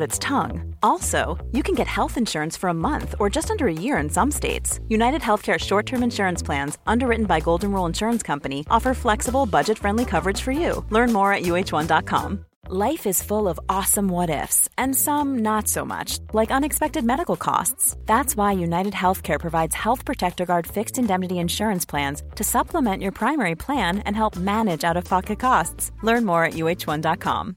its tongue. Also, you can get health insurance for a month or just under a year in some states. United Healthcare short term insurance plans, underwritten by Golden Rule Insurance Company, offer flexible, budget friendly coverage for you. Learn more at uh1.com. Life is full of awesome what ifs, and some not so much, like unexpected medical costs. That's why United Healthcare provides Health Protector Guard fixed indemnity insurance plans to supplement your primary plan and help manage out of pocket costs. Learn more at uh1.com.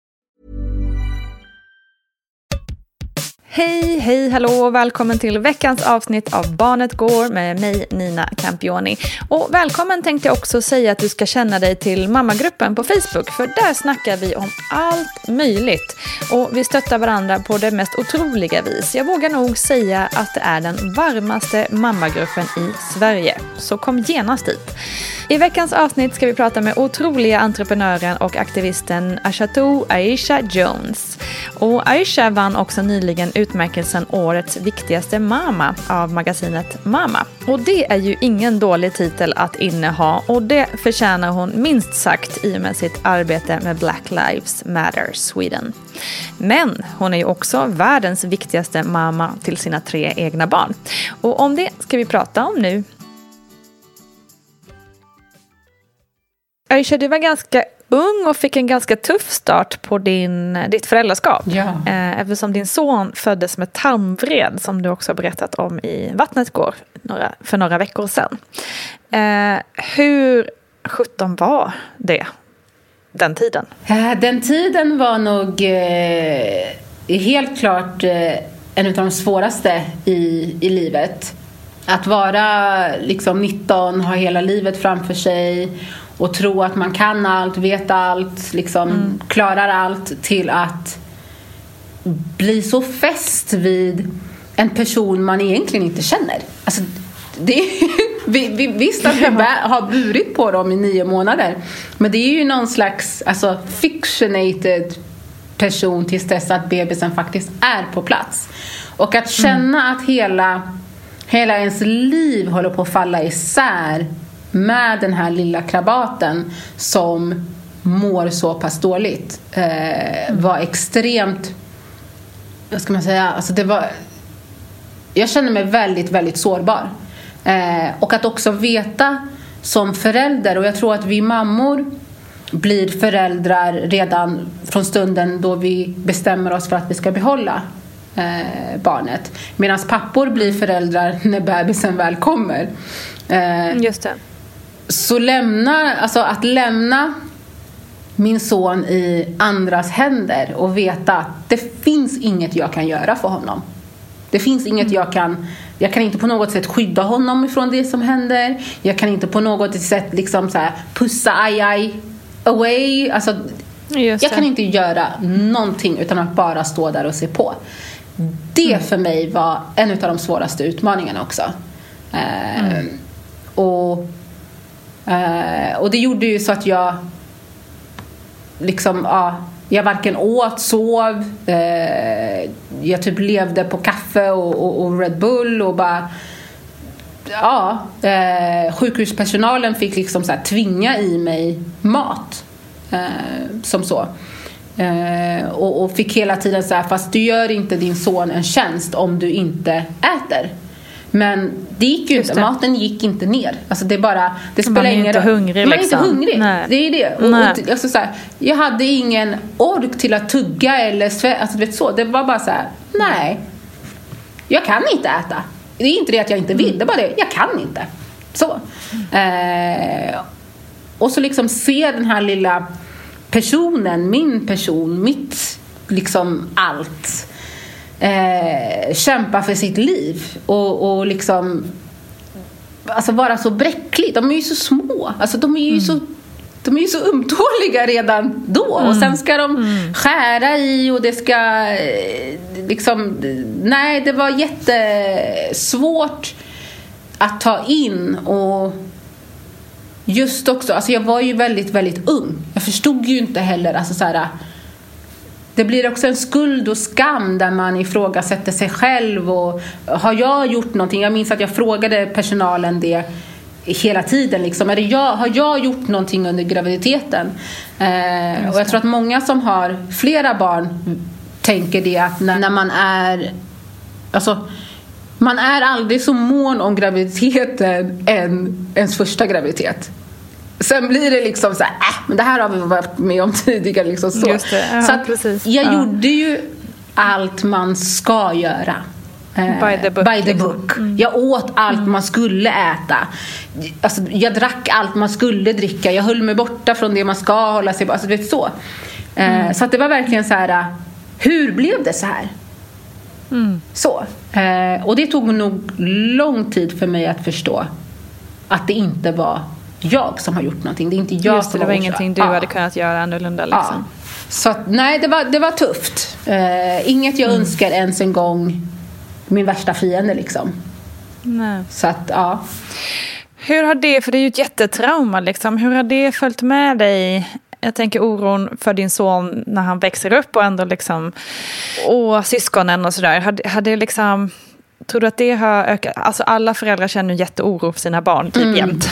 Hej, hej, hallå och välkommen till veckans avsnitt av Barnet Går med mig Nina Campioni. Och välkommen tänkte jag också säga att du ska känna dig till mammagruppen på Facebook för där snackar vi om allt möjligt. Och vi stöttar varandra på det mest otroliga vis. Jag vågar nog säga att det är den varmaste mammagruppen i Sverige. Så kom genast dit. I veckans avsnitt ska vi prata med otroliga entreprenören och aktivisten Ashatou Aisha Jones. Och Aisha vann också nyligen utmärkelsen Årets viktigaste mamma av magasinet Mama. Och det är ju ingen dålig titel att inneha och det förtjänar hon minst sagt i och med sitt arbete med Black Lives Matter Sweden. Men hon är ju också världens viktigaste mamma till sina tre egna barn. Och om det ska vi prata om nu Aisha, du var ganska ung och fick en ganska tuff start på din, ditt föräldraskap. Ja. Eh, Eftersom din son föddes med tarmvred som du också har berättat om i Vattnet går några, för några veckor sedan. Eh, hur sjutton var det den tiden? Eh, Den tiden var nog helt klart en av de svåraste i, i livet. Att vara liksom 19, ha hela livet framför sig och tro att man kan allt, vet allt, liksom klarar allt till att bli så fäst vid en person man egentligen inte känner. Alltså, det vi, vi, visst att vi har burit på dem i nio månader men det är ju någon slags alltså, fictionated person tills dess att bebisen faktiskt är på plats. Och att känna att hela, hela ens liv håller på att falla isär med den här lilla krabaten som mår så pass dåligt eh, var extremt vad ska man säga, alltså det var jag kände mig väldigt, väldigt sårbar. Eh, och att också veta som förälder, och jag tror att vi mammor blir föräldrar redan från stunden då vi bestämmer oss för att vi ska behålla eh, barnet. Medan pappor blir föräldrar när bebisen väl kommer. Eh, mm, Just det så lämna, alltså att lämna min son i andras händer och veta att det finns inget jag kan göra för honom. Det finns inget jag kan jag kan inte på något sätt skydda honom ifrån det som händer. Jag kan inte på något sätt liksom så här pussa aj aj away. Alltså, jag kan inte göra någonting utan att bara stå där och se på. Det för mig var en av de svåraste utmaningarna också. Eh, och, eh, och det gjorde ju så att jag liksom, ja, jag varken åt, sov, eh, jag typ levde på kaffe och, och, och Red Bull och bara ja, eh, sjukhuspersonalen fick liksom så här, tvinga i mig mat. Eh, som så. Eh, och, och, fick hela tiden så här, fast du gör inte din son en tjänst om du inte äter. Men det gick ju inte, maten gick inte ner. Alltså det bara, det spelar ingen roll. Man är inte hungrig Man är inte liksom. hungrig, Nej. det är det. Och, och, alltså så här, jag hade ingen ork till att tugga eller svä, alltså vet så. Det var bara så här, nej. Jag kan inte äta. Det är inte det att jag inte vill, det är bara det, jag kan inte. Så. Eh, och så liksom se den här lilla personen, min person, mitt liksom allt eh, kämpa för sitt liv och, och liksom alltså vara så bräcklig. De är ju så små. Alltså de är ju mm. så de är ju så ömtåliga redan då mm. och sen ska de mm. skära i och det ska eh, liksom nej det var jättesvårt att ta in och just också, alltså jag var ju väldigt väldigt ung. Jag förstod ju inte heller alltså så här, det blir också en skuld och skam där man ifrågasätter sig själv och har jag gjort någonting? Jag minns att jag frågade personalen det hela tiden. Liksom. Är det jag, har jag gjort någonting under graviditeten? Eh, och jag tror att många som har flera barn tänker det att när, när man är alltså, man är aldrig så mån om graviditeten än ens första graviditet. Sen blir det liksom så här, äh, men det här har vi varit med om tidigare. Liksom så ja, så jag ja. gjorde ju allt man ska göra. Eh, by the book. By the book. Mm. Jag åt allt mm. man skulle äta. Alltså, jag drack allt man skulle dricka. Jag höll mig borta från det man ska hålla sig. Alltså, vet, så. Eh, mm. Så att det var verkligen så här, hur blev det så här? Mm. Så. Eh, och det tog nog lång tid för mig att förstå att det inte var jag som har gjort någonting. Det är inte jag Just det, som det var ingenting du ja. hade kunnat göra annorlunda liksom. Ja. Så att, nej, det var, det var tufft. Eh, inget jag mm. önskar ens en gång min värsta fiende liksom. Nej. Så att, ja. Hur har det, för det är ju ett jättetrauma liksom, hur har det följt med dig jag tänker oron för din son när han växer upp och ändå liksom, och syskonen och sådär. Har, har det liksom, Tror du att det har ökat? Alltså alla föräldrar känner jätteoro för sina barn typ mm. jämt.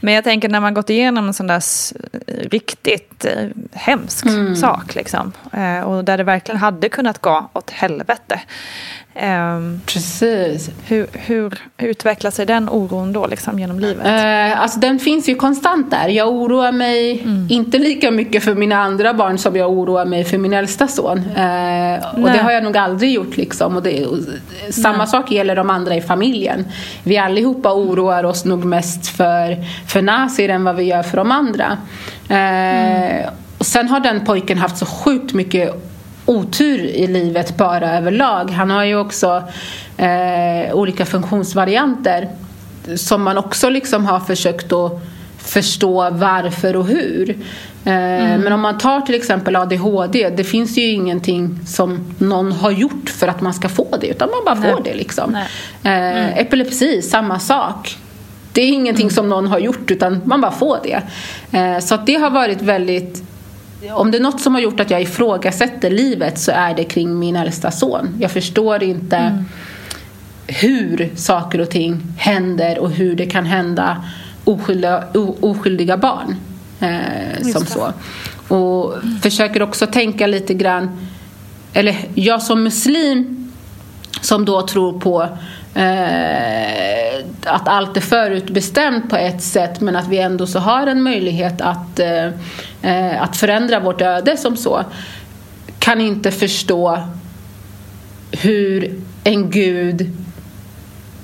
Men jag tänker när man gått igenom en sån där riktigt eh, hemsk mm. sak liksom. Eh, och där det verkligen hade kunnat gå åt helvete. Um, Precis. Hur, hur, utvecklar sig den oron då liksom, genom livet? Uh, alltså, den finns ju konstant där. Jag oroar mig mm. inte lika mycket för mina andra barn som jag oroar mig för min äldsta son. Uh, och det har jag nog aldrig gjort. Liksom. Och det, och, samma Nej. sak gäller de andra i familjen. Vi allihopa oroar oss nog mest för, för Nasir än vad vi gör för de andra. Uh, mm. Och sen har den pojken haft så sjukt mycket otur i livet bara överlag. Han har ju också eh, olika funktionsvarianter som man också liksom har försökt att förstå varför och hur. Eh, mm. Men om man tar till exempel ADHD, det finns ju ingenting som någon har gjort för att man ska få det, utan man bara Nej. får det. Liksom. Eh, mm. Epilepsi, samma sak. Det är ingenting mm. som någon har gjort, utan man bara får det. Eh, så det har varit väldigt om det är något som har gjort att jag ifrågasätter livet så är det kring min äldsta son. Jag förstår inte mm. hur saker och ting händer och hur det kan hända oskyldiga, oskyldiga barn. Eh, som så. Och mm. försöker också tänka lite grann, eller jag som muslim som då tror på eh, att allt är förutbestämt på ett sätt men att vi ändå så har en möjlighet att, eh, eh, att förändra vårt öde som så kan inte förstå hur en gud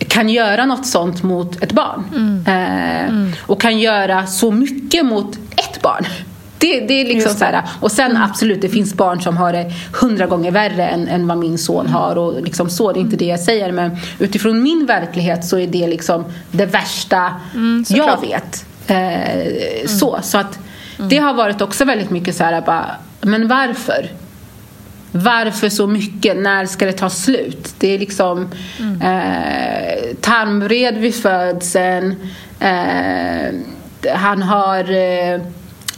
kan göra något sånt mot ett barn. Mm. Eh, mm. Och kan göra så mycket mot ett barn. Det, det är liksom det. så här, och sen mm. absolut, det finns barn som har det hundra gånger värre än, än vad min son mm. har. Och liksom så, det är inte det jag säger. Men utifrån min verklighet så är det liksom det värsta mm, jag vet. Eh, mm. så, så att det har varit också väldigt mycket så här, bara, men varför? Varför så mycket? När ska det ta slut? Det är liksom mm. eh, tarmvred vid födseln. Eh, han har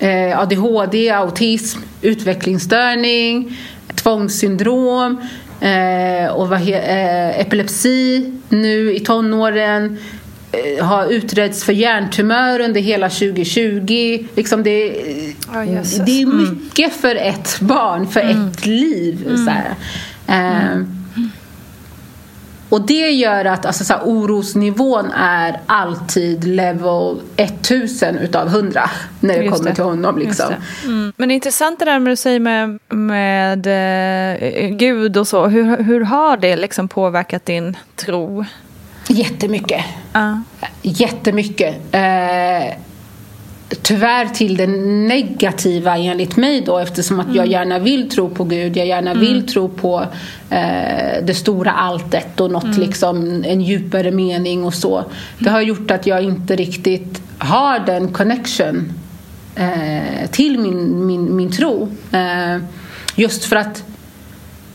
eh, ADHD, autism, utvecklingsstörning, tvångssyndrom eh, och vad he, eh, epilepsi nu i tonåren eh, har utretts för hjärntumör under hela 2020. Liksom det, Oh, det är mycket för ett barn, för ett liv. Så här. Eh, och det gör att alltså, så här, orosnivån är alltid level 1000 utav 100 när det Just kommer det. till honom. Liksom. Det. Mm. Men det är intressant det där med att säga med, med eh, Gud och så. Hur, hur har det liksom påverkat din tro? Jättemycket. Ja. Jättemycket. Eh, tyvärr till det negativa enligt mig då eftersom att jag gärna vill tro på Gud, jag gärna vill tro på eh, det stora alltet och något liksom, en djupare mening och så. Det har gjort att jag inte riktigt har den connection eh, till min, min, min tro. Eh, just för att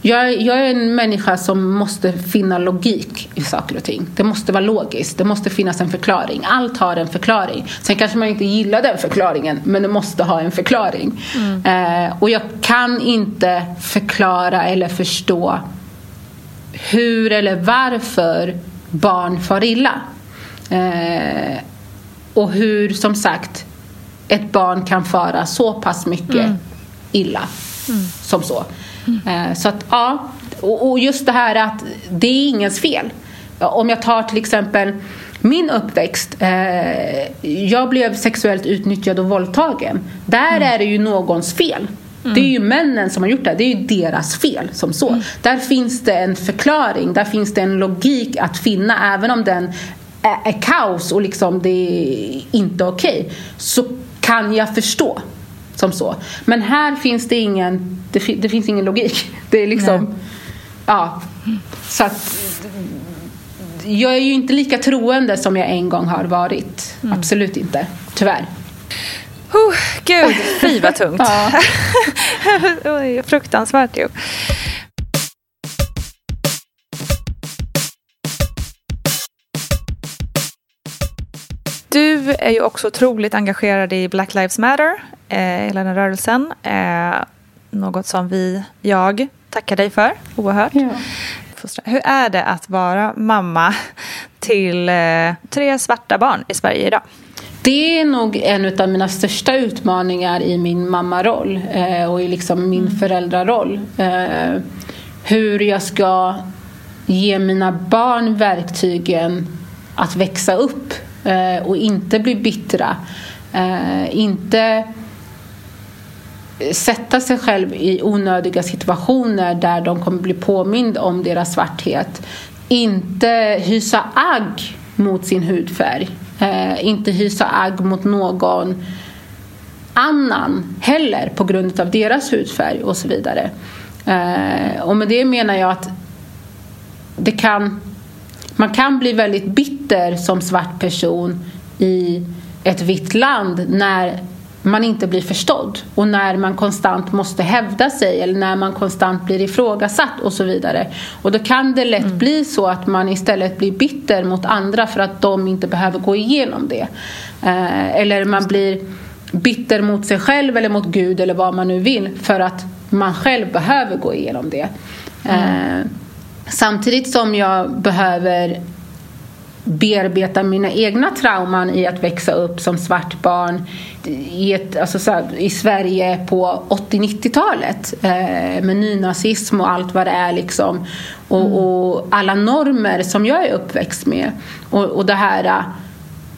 jag, jag är en människa som måste finna logik i saker och ting. Det måste vara logiskt. Det måste finnas en förklaring. Allt har en förklaring. Sen kanske man inte gillar den förklaringen, men det måste ha en förklaring. Eh, och jag kan inte förklara eller förstå hur eller varför barn far illa. Eh, och hur, som sagt, ett barn kan fara så pass mycket illa som så. Eh, så att, ja. Och, just det här att det är ingens fel. Om jag tar till exempel min uppväxt. Eh, jag blev sexuellt utnyttjad och våldtagen. Där är det ju någons fel. Det är ju männen som har gjort det. Det är ju deras fel som så. Där finns det en förklaring. Där finns det en logik att finna. Även om den är, är kaos och liksom det är inte okej. så kan jag förstå som så. Men här finns det ingen, det, fi- det finns ingen logik. Det är liksom, ja. Så att jag är ju inte lika troende som jag en gång har varit. Absolut inte, tyvärr. Oh, gud, fy vad tungt. Oj, fruktansvärt ju. Du är ju också otroligt engagerad i Black Lives Matter, eh, hela den rörelsen. Eh, något som vi, jag, tackar dig för oerhört. Hur är det att vara mamma till eh, tre svarta barn i Sverige idag? Det är nog en av mina största utmaningar i min mammaroll eh, och i liksom min föräldraroll. Eh, hur jag ska ge mina barn verktygen att växa upp och inte bli bittra. Inte sätta sig själv i onödiga situationer där de kommer bli påmind om deras svarthet. Inte hysa agg mot sin hudfärg. Eh, inte hysa agg mot någon annan heller på grund av deras hudfärg och så vidare. Eh, och med det menar jag att det kan, man kan bli väldigt bitter som svart person i ett vitt land när man inte blir förstådd och när man konstant måste hävda sig eller när man konstant blir ifrågasatt och så vidare. Och då kan det lätt bli så att man istället blir bitter mot andra för att de inte behöver gå igenom det. Eh, eller man blir bitter mot sig själv eller mot Gud eller vad man nu vill för att man själv behöver gå igenom det. Eh, samtidigt som jag behöver bearbeta mina egna trauman i att växa upp som svart barn i, ett, alltså så här, i Sverige på 80-90-talet eh, med nynazism och allt vad det är liksom. Och, och alla normer som jag är uppväxt med. Och, och det här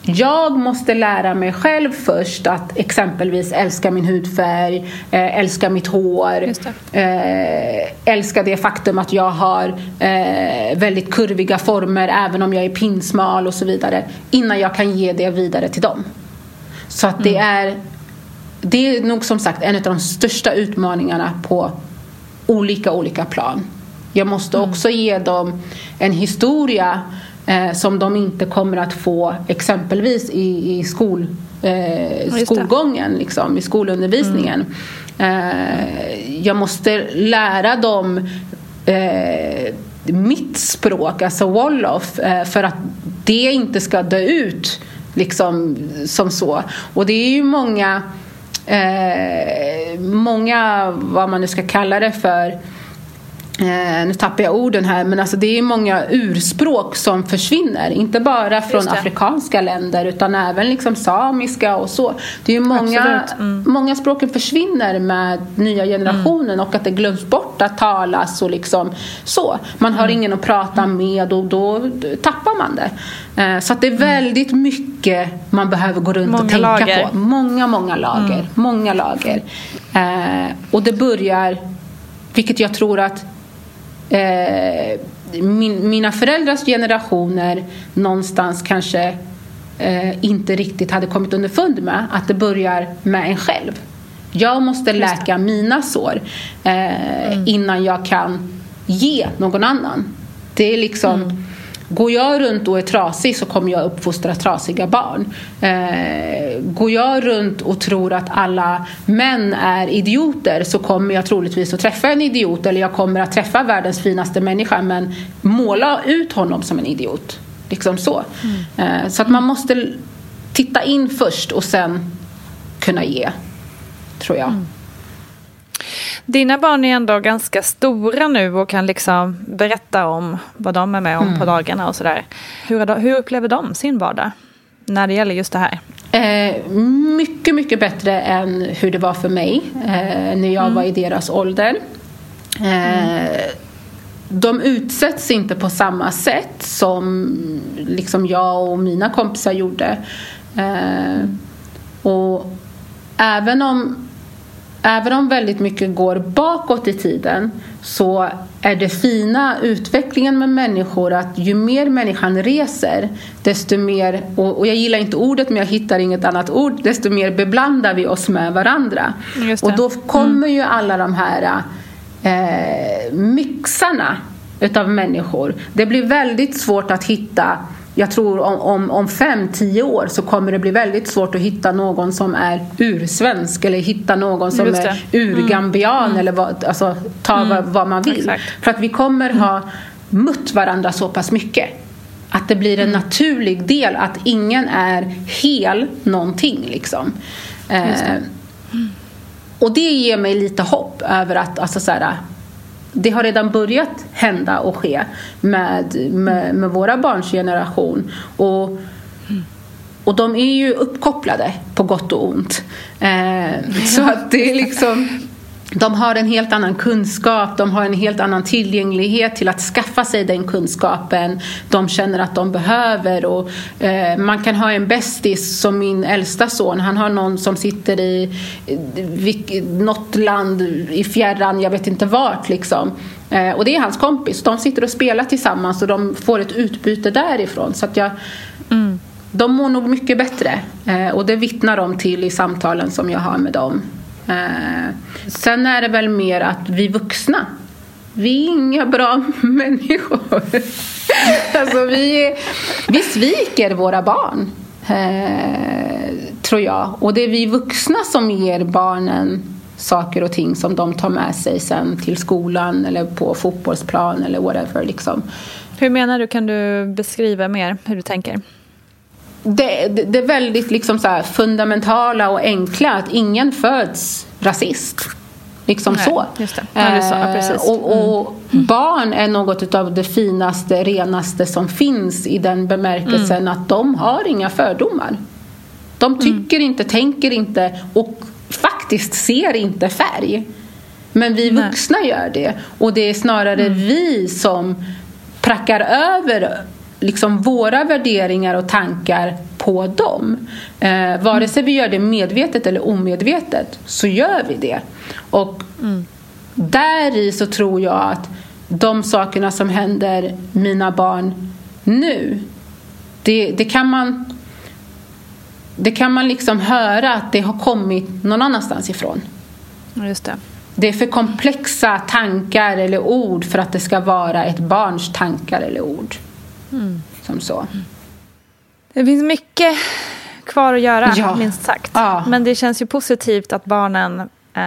jag måste lära mig själv först att exempelvis älska min hudfärg, eh, älska mitt hår, Just eh, älska det faktum att jag har eh, väldigt kurviga former även om jag är pinsmal och så vidare innan jag kan ge det vidare till dem. Så att det är det är nog som sagt en av de största utmaningarna på olika, olika plan. Jag måste också ge dem en historia eh, som de inte kommer att få exempelvis i, i skol, eh, skolgången, liksom, i skolundervisningen. Eh, jag måste lära dem eh, mitt språk, alltså Wolof, eh, för att det inte ska dö ut liksom som så. Och det är ju många eh, många, vad man nu ska kalla det för, Eh, nu tappar jag orden här, men alltså det är många urspråk som försvinner. Inte bara från afrikanska länder utan även liksom samiska och så. Det är många, mm. många språken försvinner med nya generationen mm. och att det glöms bort att talas och liksom så. Man har mm. ingen att prata med och då tappar man det. Eh, så att det är mm. väldigt mycket man behöver gå runt många och tänka lager. på. Många, många lager. Mm. Många lager. Eh, och det börjar, vilket jag tror att eh, min, mina föräldrars generationer någonstans kanske eh, inte riktigt hade kommit underfund med att det börjar med en själv. Jag måste läka mina sår eh, mm. innan jag kan ge någon annan. Det är liksom mm. Går jag runt och är trasig så kommer jag uppfostra trasiga barn. Eh, går jag runt och tror att alla män är idioter så kommer jag troligtvis att träffa en idiot eller jag kommer att träffa världens finaste människa men måla ut honom som en idiot. Liksom så. Mm. Eh, så att man måste titta in först och sen kunna ge, tror jag. Mm. Dina barn är ändå ganska stora nu och kan liksom berätta om vad de är med om mm. på dagarna och sådär. Hur, hur upplever de sin vardag när det gäller just det här? Eh, mycket, mycket bättre än hur det var för mig eh, när jag mm. var i deras ålder. Eh, mm. De utsätts inte på samma sätt som liksom jag och mina kompisar gjorde. Eh, och även om även om väldigt mycket går bakåt i tiden så är det fina utvecklingen med människor att ju mer människan reser desto mer, och, jag gillar inte ordet men jag hittar inget annat ord, desto mer beblandar vi oss med varandra. Och då kommer mm. ju alla de här eh, mixarna utav människor. Det blir väldigt svårt att hitta jag tror om, om, om fem, tio år så kommer det bli väldigt svårt att hitta någon som är ursvensk eller hitta någon som är urgambian mm. eller vad, alltså, ta mm. vad, vad, man vill. Exakt. För att vi kommer ha mött varandra så pass mycket. Att det blir en mm. naturlig del att ingen är hel någonting liksom. Eh, och det ger mig lite hopp över att alltså, så här, det har redan börjat hända och ske med, med, med våra barns generation. Och, och de är ju uppkopplade på gott och ont. Eh, så att det är liksom de har en helt annan kunskap, de har en helt annan tillgänglighet till att skaffa sig den kunskapen de känner att de behöver. Och, eh, man kan ha en bästis som min äldsta son, han har någon som sitter i, i något land i fjärran, jag vet inte vart liksom. Eh, och det är hans kompis, de sitter och spelar tillsammans och de får ett utbyte därifrån. Så att jag, mm. De mår nog mycket bättre eh, och det vittnar de till i samtalen som jag har med dem. Eh, sen är det väl mer att vi vuxna, vi är inga bra människor. alltså vi, vi sviker våra barn, eh, tror jag. Och det är vi vuxna som ger barnen saker och ting som de tar med sig sen till skolan eller på fotbollsplan eller whatever. Liksom. Hur menar du? Kan du beskriva mer hur du tänker? Det, det, det, är väldigt liksom så fundamentala och enkla att ingen föds rasist. Liksom Nej, så. Ja, så. Ja, precis. Och, och mm. barn är något av det finaste, renaste som finns i den bemärkelsen mm. att de har inga fördomar. De mm. tycker mm. inte, tänker inte och faktiskt ser inte färg. Men vi Nej. vuxna gör det. Och det är snarare mm. vi som prackar över liksom våra värderingar och tankar på dem. Eh, vare sig vi gör det medvetet eller omedvetet så gör vi det. Och mm. där i så tror jag att de sakerna som händer mina barn nu det, det kan man det kan man liksom höra att det har kommit någon annanstans ifrån. Just det. Det är för komplexa tankar eller ord för att det ska vara ett barns tankar eller ord. Mm. Som så. Det finns mycket kvar att göra, ja. minst sagt. Ja. Men det känns ju positivt att barnen eh,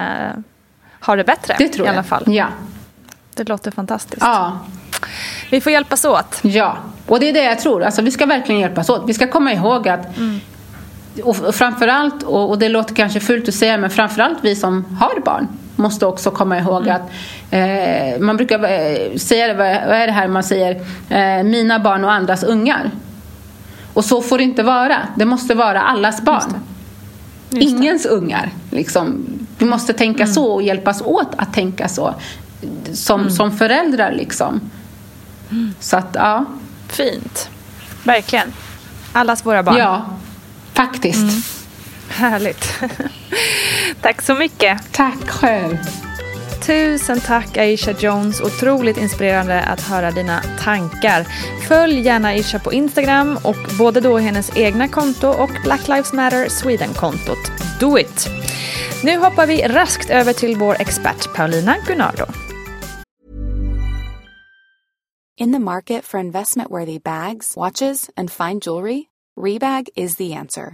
har det bättre det tror i alla fall. Ja. Det låter fantastiskt. Ja. Vi får hjälpas åt. Ja, och det är det jag tror. Alltså, vi ska verkligen hjälpas åt. Vi ska komma ihåg att mm. och framförallt, och, och det låter kanske fult att säga, men framförallt vi som har barn måste också komma ihåg mm. att eh, man brukar eh, säga, vad är det här man säger, eh, mina barn och andras ungar. Och så får det inte vara. Det måste vara allas barn. Just det. Just Ingens ungar. Liksom. Vi måste tänka mm. så och hjälpas åt att tänka så. Som, mm. som föräldrar liksom. Mm. Så att, ja. Fint. Verkligen. Allas våra barn. Ja, faktiskt. Härligt. tack så mycket. Tack själv. Tusen tack Aisha Jones. Otroligt inspirerande att höra dina tankar. Följ gärna Aisha på Instagram och både då hennes egna konto och Black Lives Matter Sweden-kontot. Do it! Nu hoppar vi raskt över till vår expert Paulina Gunnardo. In the market for investment-worthy bags, watches and fine jewelry, Rebag is the answer.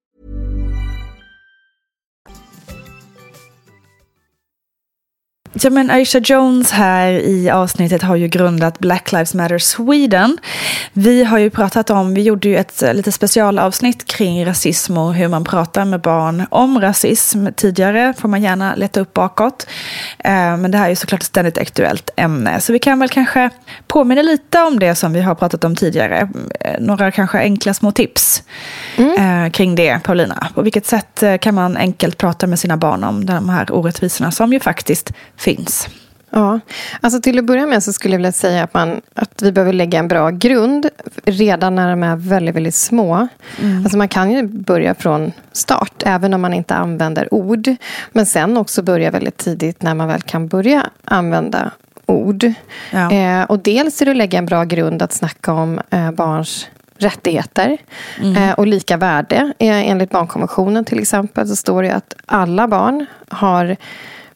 Ja, men Aisha Jones här i avsnittet har ju grundat Black Lives Matter Sweden. Vi har ju pratat om, vi gjorde ju ett eh, lite specialavsnitt kring rasism och hur man pratar med barn om rasism tidigare. Får man gärna leta upp bakåt. Eh, men det här är ju såklart ett ständigt aktuellt ämne. Så vi kan väl kanske påminna lite om det som vi har pratat om tidigare. Eh, några kanske enkla små tips mm. kring det, Paulina. På vilket sätt kan man enkelt prata med sina barn om de här orättvisorna som ju faktiskt finns. Ja, alltså till att börja med så skulle jag vilja säga att, man, att vi behöver lägga en bra grund redan när de är väldigt, väldigt små. Mm. Alltså man kan ju börja från start, även om man inte använder ord. Men sen också börja väldigt tidigt när man väl kan börja använda ord. Ja. Eh, och dels är det att lägga en bra grund att snacka om eh, barns rättigheter mm. eh, och lika värde. Eh, enligt barnkonventionen till exempel så står det att alla barn har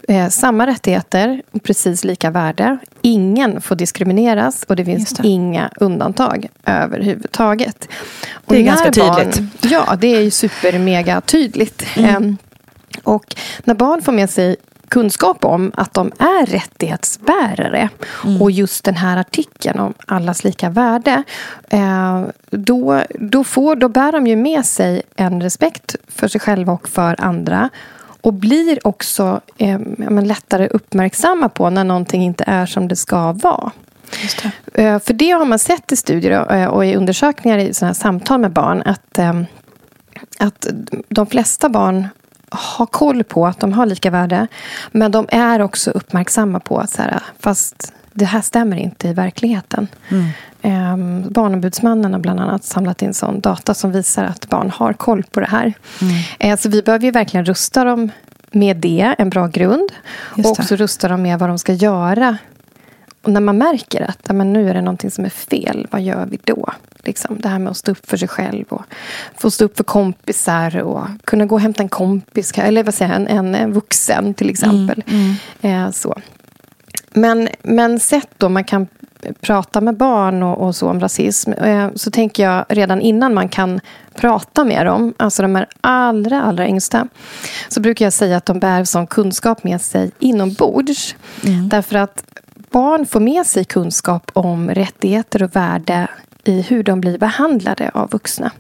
eh, samma rättigheter och precis lika värde. Ingen får diskrimineras och det finns det. inga undantag överhuvudtaget. Och det är ganska tydligt. Barn, ja, det är ju super mega tydligt. Mm. Eh, och när barn får med sig kunskap om att de är rättighetsbärare mm. och just den här artikeln om allas lika värde eh, då, då, får, då bär de ju med sig en respekt för sig själva och för andra och blir också eh, lättare uppmärksamma på när någonting inte är som det ska vara. Det. Eh, för det har man sett i studier och, eh, i undersökningar i såna samtal med barn att, eh, att de flesta barn har koll på att de har lika värde. Men de är också uppmärksamma på att så här, fast det här stämmer inte i verkligheten. Mm. Eh, Barnombudsmannen har bland annat samlat in sån data som visar att barn har koll på det här. Mm. Eh, så vi behöver ju verkligen rusta dem med det, en bra grund. Och också rusta dem med vad de ska göra. Och när man märker att men nu är det någonting som är fel, vad gör vi då? Liksom, det här med att stå upp för sig själv och få stå upp för kompisar och kunna gå och hämta en kompis, eller vad säger jag, en, en vuxen till exempel. Mm, mm. Eh, så. Men, men sätt då man kan prata med barn och, och, så om rasism eh, så tänker jag redan innan man kan prata med dem, alltså de är allra, allra yngsta så brukar jag säga att de bär sån kunskap med sig inombords. Mm. Därför att barn får med sig kunskap om rättigheter och värde i hur de blir behandlade av vuxna.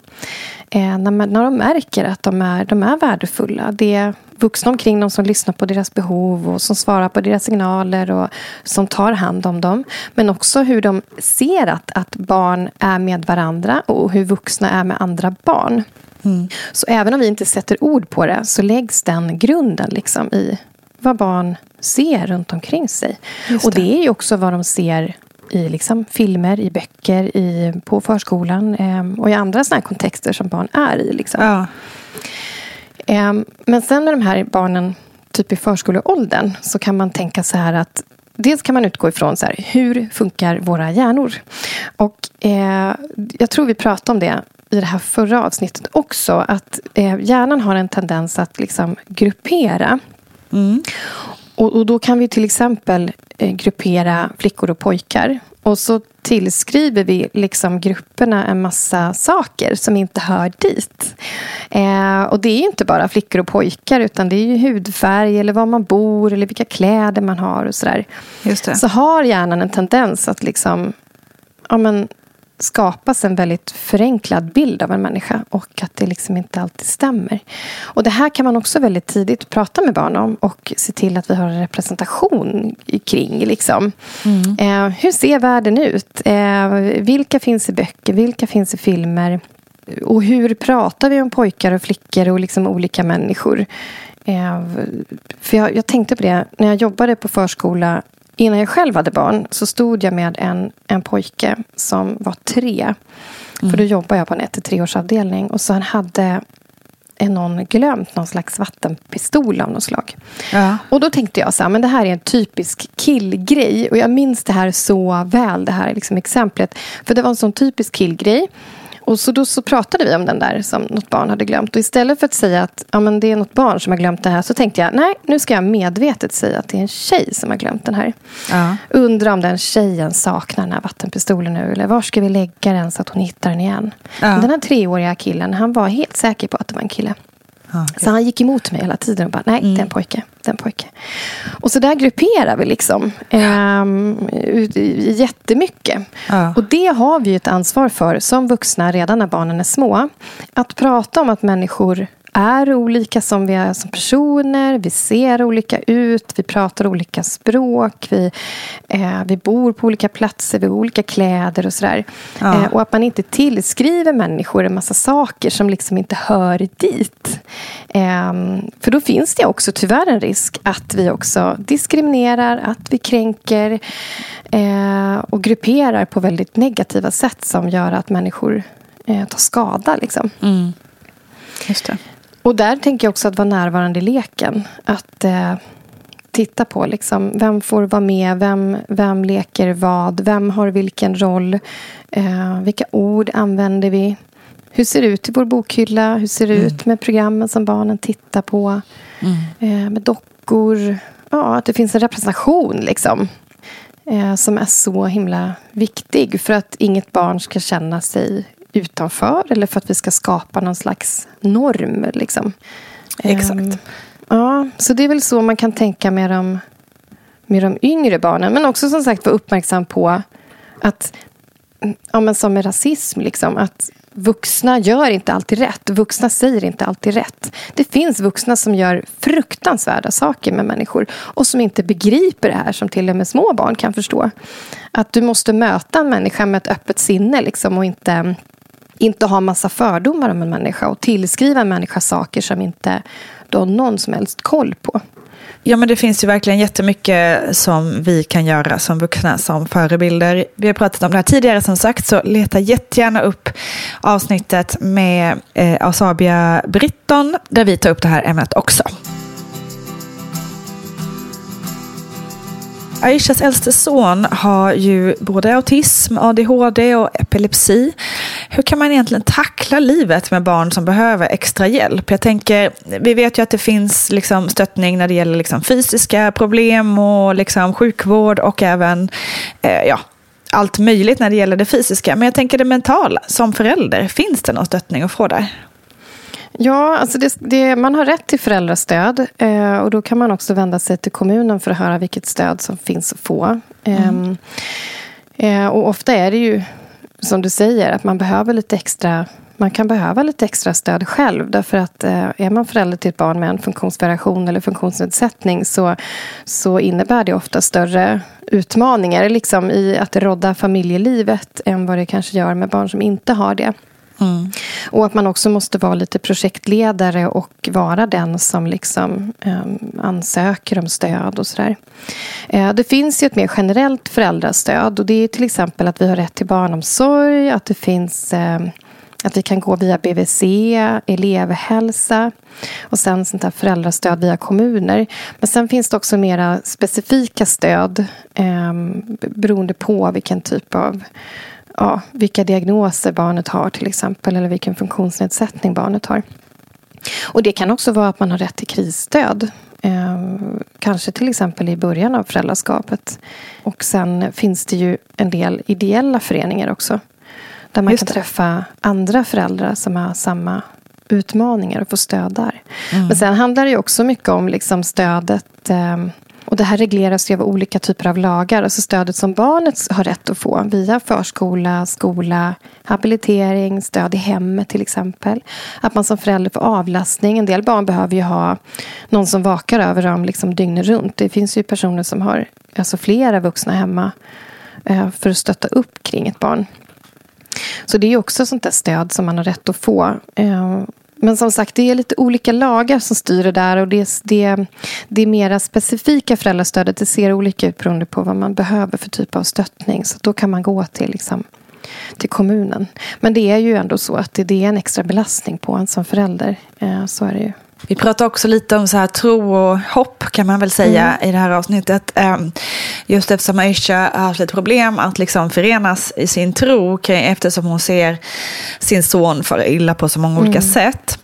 Eh, när, man, när de märker att de är, de är värdefulla. Det är vuxna omkring dem som lyssnar på deras behov och som svarar på deras signaler och som tar hand om dem. Men också hur de ser att, att barn är med varandra och hur vuxna är med andra barn. Mm. Så även om vi inte sätter ord på det så läggs den grunden liksom i vad barn ser runt omkring sig. Det. Och det är ju också vad de ser i liksom filmer, i böcker, i, på förskolan eh, och i andra såna kontexter som barn är i. Liksom. Ja. Eh, men sen med de här barnen typ i förskoleåldern så kan man tänka så här att Dels kan man utgå ifrån så här, hur funkar våra hjärnor? Och eh, jag tror vi pratade om det i det här förra avsnittet också. Att eh, hjärnan har en tendens att liksom gruppera. Mm. Och, och, då kan vi till exempel eh, gruppera flickor och pojkar. Och så tillskriver vi liksom grupperna en massa saker som inte hör dit. Eh, och det är inte bara flickor och pojkar utan det är ju hudfärg eller var man bor eller vilka kläder man har och sådär. Så har hjärnan en tendens att liksom ja, men, skapas en väldigt förenklad bild av en människa och att det liksom inte alltid stämmer. Och Det här kan man också väldigt tidigt prata med barn om och se till att vi har en representation kring. Liksom. Mm. Eh, hur ser världen ut? Eh, vilka finns i böcker? Vilka finns i filmer? Och hur pratar vi om pojkar och flickor och liksom olika människor? Eh, för jag, jag, tänkte på det när jag jobbade på förskola Innan jag själv hade barn så stod jag med en, en pojke som var tre. Mm. För då jobbade jag på en 1-3-årsavdelning. Och så han hade någon glömt någon slags vattenpistol av något slag. Ja. Och då tänkte jag så här, men det här är en typisk killgrej. Och jag minns det här så väl, det här liksom exemplet. För det var en sån typisk killgrej. Och så då så pratade vi om den där som något barn hade glömt. Och istället för att säga att ja, men det är något barn som har glömt det här så tänkte jag nej, nu ska jag medvetet säga att det är en tjej som har glömt den här. Ja. Undrar om den tjejen saknar den här vattenpistolen nu. Eller var ska vi lägga den så att hon hittar den igen. Ja. Den här treåriga killen, han var helt säker på att det var en kille. Okay. Så han gick emot mig hela tiden och bara, nej, mm. det är en pojke. Det är en pojke. Och så där grupperar vi liksom. Um, jättemycket. Ja. Och det har vi ett ansvar för som vuxna redan när barnen är små. Att prata om att människor är olika som vi är som personer. Vi ser olika ut, vi pratar olika språk. Vi, eh, vi bor på olika platser, vi har olika kläder och sådär. Ja. Eh, och att man inte tillskriver människor en massa saker som liksom inte hör dit. Eh, för då finns det också tyvärr en risk att vi också diskriminerar, att vi kränker eh, och grupperar på väldigt negativa sätt som gör att människor eh, tar skada. Liksom. Mm. Just det. Och där tänker jag också att vara närvarande i leken. Att eh, titta på liksom, vem får vara med, vem, vem leker vad, vem har vilken roll, eh, vilka ord använder vi? Hur ser det ut i vår bokhylla? Hur ser det mm. ut med programmen som barnen tittar på? Mm. Eh, med dockor. Ja, att det finns en representation liksom. Eh, som är så himla viktig för att inget barn ska känna sig utanför eller för att vi ska skapa någon slags norm. Liksom. Exakt. Um, ja, så det är väl så man kan tänka med de, med de yngre barnen. Men också som sagt vara uppmärksam på att, ja, men som med rasism, liksom, att vuxna gör inte alltid rätt. Vuxna säger inte alltid rätt. Det finns vuxna som gör fruktansvärda saker med människor och som inte begriper det här som till och med små barn kan förstå. Att du måste möta en människa med ett öppet sinne liksom, och inte inte ha massa fördomar om en människa och tillskriva en människa saker som inte du har någon som helst koll på. Ja, men det finns ju verkligen jättemycket som vi kan göra som vuxna som förebilder. Vi har pratat om det här tidigare som sagt, så leta jättegärna upp avsnittet med eh, Asabia Britton, där vi tar upp det här ämnet också. Aishas äldste son har ju både autism, ADHD och epilepsi. Hur kan man egentligen tackla livet med barn som behöver extra hjälp? Jag tänker, vi vet ju att det finns liksom stöttning när det gäller liksom fysiska problem och liksom sjukvård och även eh, ja, allt möjligt när det gäller det fysiska. Men jag tänker det mentala, som förälder, finns det någon stöttning att få där? Ja, alltså det, det, man har rätt till föräldrastöd. Eh, och Då kan man också vända sig till kommunen för att höra vilket stöd som finns att få. Mm. Eh, och Ofta är det ju som du säger, att man behöver lite extra man kan behöva lite extra stöd själv. Därför att eh, är man förälder till ett barn med en funktionsvariation eller funktionsnedsättning så, så innebär det ofta större utmaningar liksom, i att rodda familjelivet än vad det kanske gör med barn som inte har det. Mm. Och att man också måste vara lite projektledare och vara den som liksom, eh, ansöker om stöd och sådär. Eh, det finns ju ett mer generellt föräldrastöd och det är till exempel att vi har rätt till barnomsorg, att det finns eh, att vi kan gå via BVC, elevhälsa och sen sånt här föräldrastöd via kommuner. Men sen finns det också mera specifika stöd eh, beroende på vilken typ av ja, vilka diagnoser barnet har till exempel eller vilken funktionsnedsättning barnet har. Och Det kan också vara att man har rätt till krisstöd. Eh, kanske till exempel i början av föräldraskapet. Och sen finns det ju en del ideella föreningar också. Där man kan träffa andra föräldrar som har samma utmaningar och få stöd där. Mm. Men sen handlar det också mycket om liksom stödet eh, och det här regleras ju av olika typer av lagar. Alltså stödet som barnet har rätt att få via förskola, skola, habilitering, stöd i hemmet till exempel. Att man som förälder får avlastning. En del barn behöver ju ha någon som vakar över dem liksom dygnet runt. Det finns ju personer som har alltså flera vuxna hemma eh, för att stötta upp kring ett barn. Så det är också sånt där stöd som man har rätt att få. Eh, men som sagt, det är lite olika lagar som styr det där. Och det, det, det mera specifika föräldrastödet det ser olika ut beroende på vad man behöver för typ av stöttning. Så då kan man gå till, liksom, till kommunen. Men det är ju ändå så att det, det är en extra belastning på en som förälder. Eh, så är det ju. Vi pratar också lite om så här tro och hopp kan man väl säga mm. i det här avsnittet. Ehm, just eftersom Aisha har haft ett problem att liksom förenas i sin tro eftersom hon ser sin son fara illa på så många olika mm. sätt.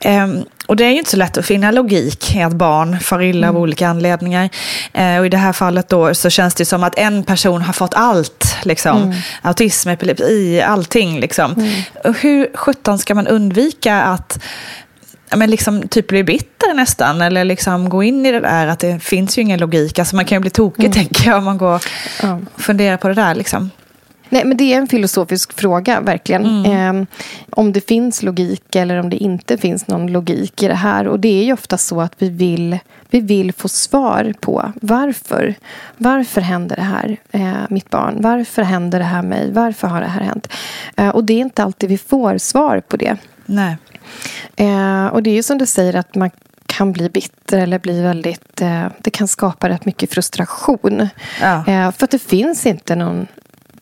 Ehm, och det är ju inte så lätt att finna logik i att barn far illa mm. av olika anledningar. Eh, och i det här fallet då så känns det som att en person har fått allt. Liksom. Mm. Autism, epilepsi, allting. Liksom. Mm. Hur sjutton ska man undvika att men liksom typ bli bitter nästan. Eller liksom gå in i det där att det finns ju ingen logik. Alltså man kan ju bli tokig mm. tänker jag om man går och funderar på det där. Liksom. Nej, men det är en filosofisk fråga, verkligen. Mm. Eh, om det finns logik eller om det inte finns någon logik i det här. Och det är ju ofta så att vi vill, vi vill få svar på varför. Varför händer det här, eh, mitt barn? Varför händer det här mig? Varför har det här hänt? Eh, och det är inte alltid vi får svar på det. Nej. Eh, och det är ju som du säger att man kan bli bitter eller bli väldigt... Eh, det kan skapa rätt mycket frustration. Ja. Eh, för att det finns inte någon...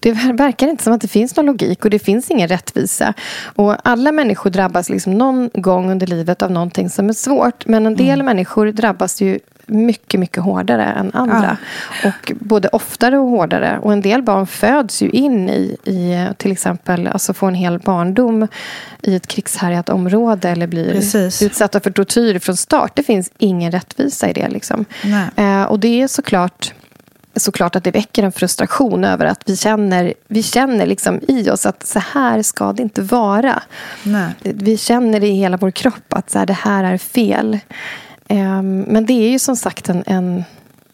Det verkar inte som att det finns någon logik och det finns ingen rättvisa. Och alla människor drabbas liksom någon gång under livet av någonting som är svårt. Men en del mm. människor drabbas ju mycket, mycket hårdare än andra. Ja. Och både oftare och hårdare. Och en del barn föds ju in i, i till exempel, alltså får en hel barndom i ett krigshärjat område eller blir Precis. utsatta för tortyr från start. Det finns ingen rättvisa i det. Liksom. Eh, och det är såklart såklart att det väcker en frustration över att vi känner, vi känner liksom i oss att så här ska det inte vara. Nej. Vi känner i hela vår kropp att så här, det här är fel. Ehm, men det är ju som sagt en, en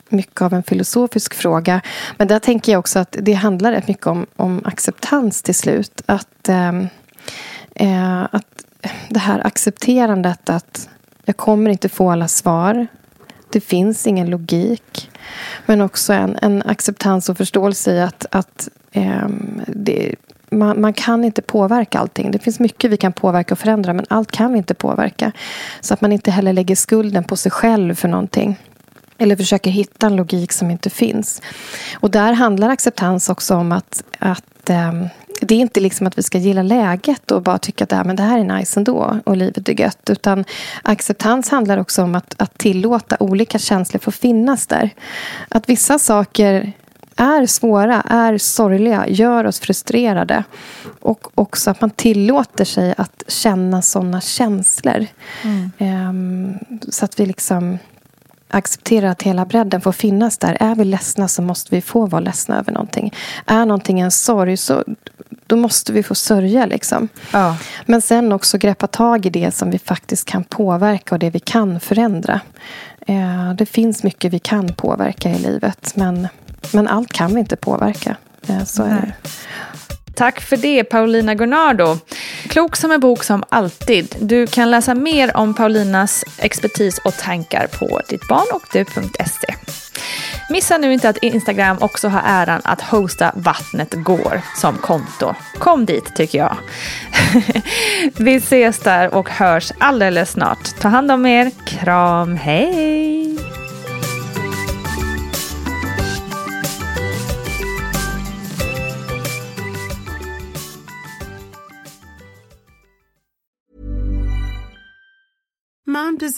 mycket av en filosofisk fråga. Men där tänker jag också att det handlar rätt mycket om, om acceptans till slut. Att, ehm, Eh, att det här accepterandet att jag kommer inte få alla svar. Det finns ingen logik. Men också en, en acceptans och förståelse i att, att eh, det, man, man, kan inte påverka allting. Det finns mycket vi kan påverka och förändra men allt kan vi inte påverka. Så att man inte heller lägger skulden på sig själv för någonting. Eller försöker hitta en logik som inte finns. Och där handlar acceptans också om att, att ähm, det är inte liksom att vi ska gilla läget och bara tycka att äh, men det här är nice ändå och livet är gött. Utan acceptans handlar också om att, att tillåta olika känslor få finnas där. Att vissa saker är svåra, är sorgliga, gör oss frustrerade. Och också att man tillåter sig att känna såna känslor. Mm. Um, så att vi liksom accepterar att hela bredden får finnas där. Är vi ledsna så måste vi få vara ledsna över någonting. Är någonting en sorg så då måste vi få sörja. Liksom. Ja. Men sen också greppa tag i det som vi faktiskt kan påverka och det vi kan förändra. Eh, det finns mycket vi kan påverka i livet men, men allt kan vi inte påverka. Eh, så är det. Tack för det Paulina Gunnardo. Klok som en bok som alltid. Du kan läsa mer om Paulinas expertis och tankar på dittbarnochdu.se. Missa nu inte att Instagram också har äran att hosta Vattnet går som konto. Kom dit tycker jag. Vi ses där och hörs alldeles snart. Ta hand om er. Kram, hej!